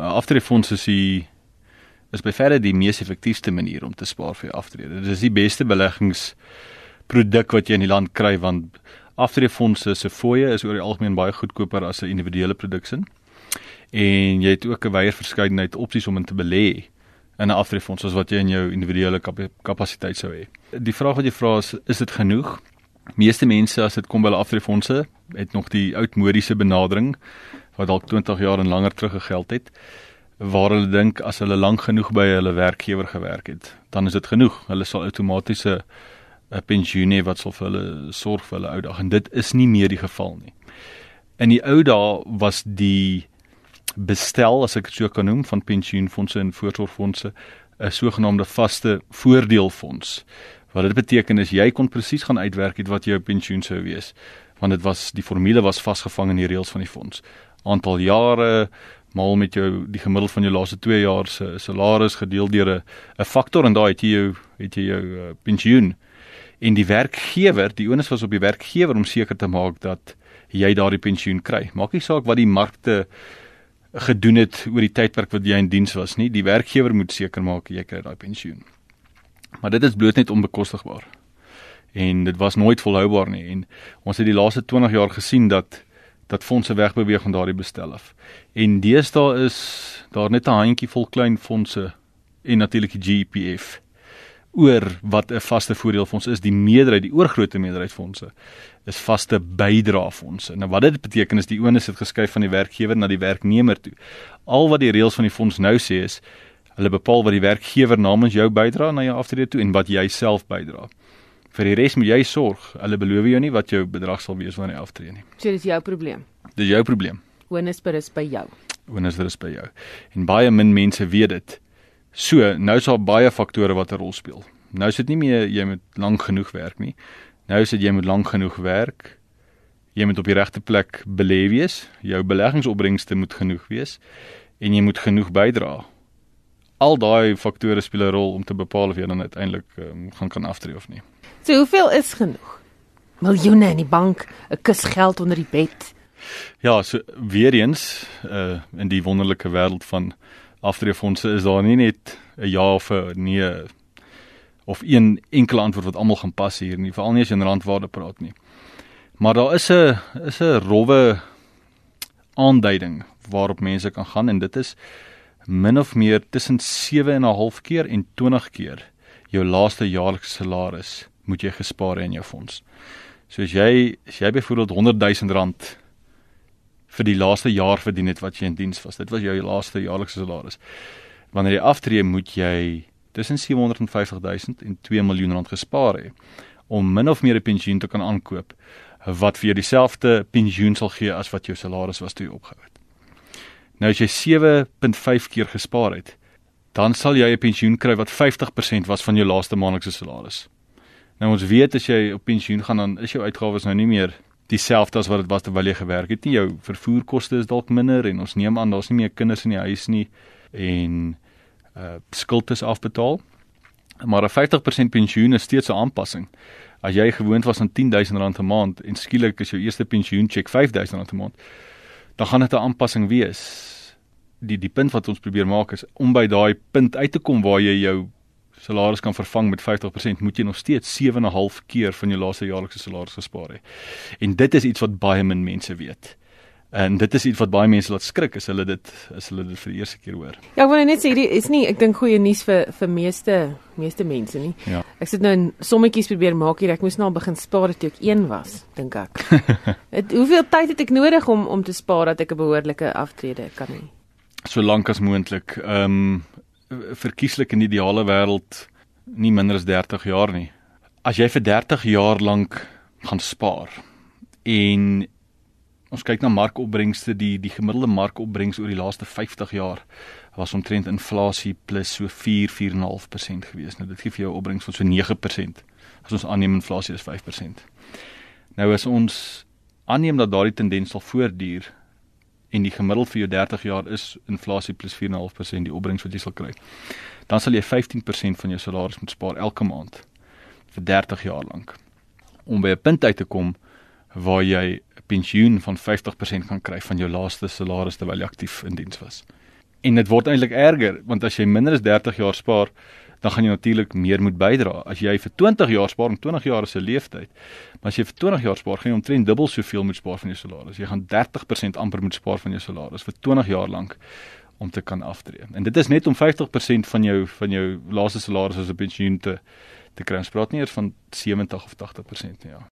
aftreefonds is die is by verre die mees effektiewe manier om te spaar vir jou aftrede. Dit is die beste beleggings produk wat jy in die land kry want aftreefondse se fooie is oor die algemeen baie goedkoper as 'n individuele produksin. En jy het ook 'n wyeer verskeidenheid opsies om in te belê in 'n aftreefonds as wat jy in jou individuele kap kapasiteit sou hê. Die vraag wat jy vra is, is dit genoeg? Meeste mense as dit kom by hulle aftreefondse, het nog die oudmodiese benadering wat dalk 20 jaar en langer terug gegeld het waar hulle dink as hulle lank genoeg by hulle werkgewer gewerk het, dan is dit genoeg. Hulle sal outomaties 'n pensioen hê wat sal vir hulle sorg vir hulle ou dag en dit is nie meer die geval nie. In die ou dae was die bestel as ek dit so kan noem van pensioenfonde en voorsorgfonde 'n sogenaamde vaste voordeelfonds. Wat dit beteken is jy kon presies gaan uitwerk het wat jou pensioen sou wees want dit was die formule was vasgevang in die reëls van die fonds. Aantal jare maal met jou die gemiddeld van jou laaste 2 jaar se salaris gedeel deur 'n 'n faktor en daai het jy jou het jy jou uh, pensioen. En die werkgewer, die onus was op die werkgewer om seker te maak dat jy daardie pensioen kry. Maak nie saak wat die markte gedoen het oor die tydperk wat jy in diens was nie. Die werkgewer moet seker maak jy kry daai pensioen. Maar dit is bloot net onbekostigbaar. En dit was nooit volhoubaar nie en ons het die laaste 20 jaar gesien dat dat fondse wegbeweeg van daardie bestel af. En deesdae is daar net 'n handjie vol klein fondse en natuurlik die GPF oor wat 'n vaste voordeelfonds is. Die meerderheid, die oorgrootste meerderheid fondse is vaste bydraefondse. Nou wat dit beteken is die onus het geskuif van die werkgewer na die werknemer toe. Al wat die reëls van die fonds nou sê is hulle bepaal wat die werkgewer namens jou bydra na jou aftrede toe en wat jy self bydra. Vir die res moet jy sorg. Hulle beloof jou nie wat jou bedrag sal wees wanneer jy aftree nie. So dis jou probleem. Dis jou probleem. Onus berus by jou. Onus berus by jou. En baie min mense weet dit. So, nou is daar baie faktore wat 'n rol speel. Nou is dit nie meer jy moet lank genoeg werk nie. Nou is dit jy moet lank genoeg werk. Jy moet op die regte plek belê wees. Jou beleggingsopbrengste moet genoeg wees en jy moet genoeg bydra. Al daai faktore speel 'n rol om te bepaal of jy dan uiteindelik um, gaan kan aftree of nie. So hoeveel is genoeg? Miljoene in die bank, 'n kus geld onder die bed. Ja, so weer eens uh in die wonderlike wêreld van aftreefondse is daar nie net 'n ja of 'n nee of een enkele antwoord wat almal gaan pas hier nie, veral nie as jy in randwaarde praat nie. Maar daar is 'n is 'n rowwe aanduiding waarop mense kan gaan en dit is min of meer tussen 7 en 'n half keer en 20 keer jou laaste jaarlikse salaris moet jy gespaar hê in jou fonds. So as jy as jy byvoorbeeld 100 000 rand vir die laaste jaar verdien het wat jy in diens was. Dit was jou laaste jaarlikse salaris. Wanneer jy aftree, moet jy tussen 750 000 en 2 miljoen rand gespaar hê om min of meer 'n pensioen te kan aankoop wat vir jou dieselfde pensioen sal gee as wat jou salaris was toe jy opgehou het. Nou as jy 7.5 keer gespaar het, dan sal jy 'n pensioen kry wat 50% was van jou laaste maandelikse salaris. Nou ons weet as jy op pensioen gaan dan is jou uitgawes nou nie meer dieselfde as wat dit was terwyl jy gewerk het nie. Jou vervoerkoste is dalk minder en ons neem aan daar's nie meer kinders in die huis nie en uh skuld is afbetaal. Maar 'n 50% pensioen is steeds 'n aanpassing. As jy gewoond was aan R10000 'n maand en skielik is jou eerste pensioencheck R5000 'n maand, dan gaan dit 'n aanpassing wees. Die die punt wat ons probeer maak is om by daai punt uit te kom waar jy jou salaris kan vervang met 50%, moet jy nog steeds 7.5 keer van jou laaste jaarlikse salaris gespaar hê. En dit is iets wat baie min mense weet. En dit is iets wat baie mense laat skrik as hulle dit as hulle dit vir die eerste keer hoor. Ja, ek wil net sê hierdie is nie ek dink goeie nuus vir vir meeste meeste mense nie. Ja. Ek sit nou in sommetjies probeer maak hier. Ek moes nou al begin spaar toe ek 1 was, dink ek. het, hoeveel tyd het ek nodig om om te spaar dat ek 'n behoorlike aftrede kan hê? So lank as moontlik. Ehm um, verkieslik in die ideale wêreld nie minder as 30 jaar nie. As jy vir 30 jaar lank gaan spaar en ons kyk na markopbrengste die die gemiddelde markopbrengs oor die laaste 50 jaar was omtrent inflasie plus so 4 4.5% gewees. Nou dit gee vir jou opbrengs van so 9%. As ons aanneem inflasie is 5%. Nou as ons aanneem dat daardie tendens sal voortduur en die gemiddeld vir jou 30 jaar is inflasie plus 4.5% die opbrengs wat jy sal kry. Dan sal jy 15% van jou salaris moet spaar elke maand vir 30 jaar lank om by 'n punt uit te kom waar jy 'n pensioen van 50% kan kry van jou laaste salaris terwyl jy aktief in diens was. En dit word eintlik erger want as jy minder as 30 jaar spaar, dan gaan jy natuurlik meer moet bydra. As jy vir 20 jaar spaar, en 20 jaar is 'n leeftyd, maar as jy vir 20 jaar spaar, gaan jy omtrent dubbel soveel moet spaar van jou salaris. Jy gaan 30% amper moet spaar van jou salaris vir 20 jaar lank om te kan aftree. En dit is net om 50% van jou van jou laaste salaris as 'n pensioen te te kry. Ons praat nie eers van 70 of 80% nie, ja.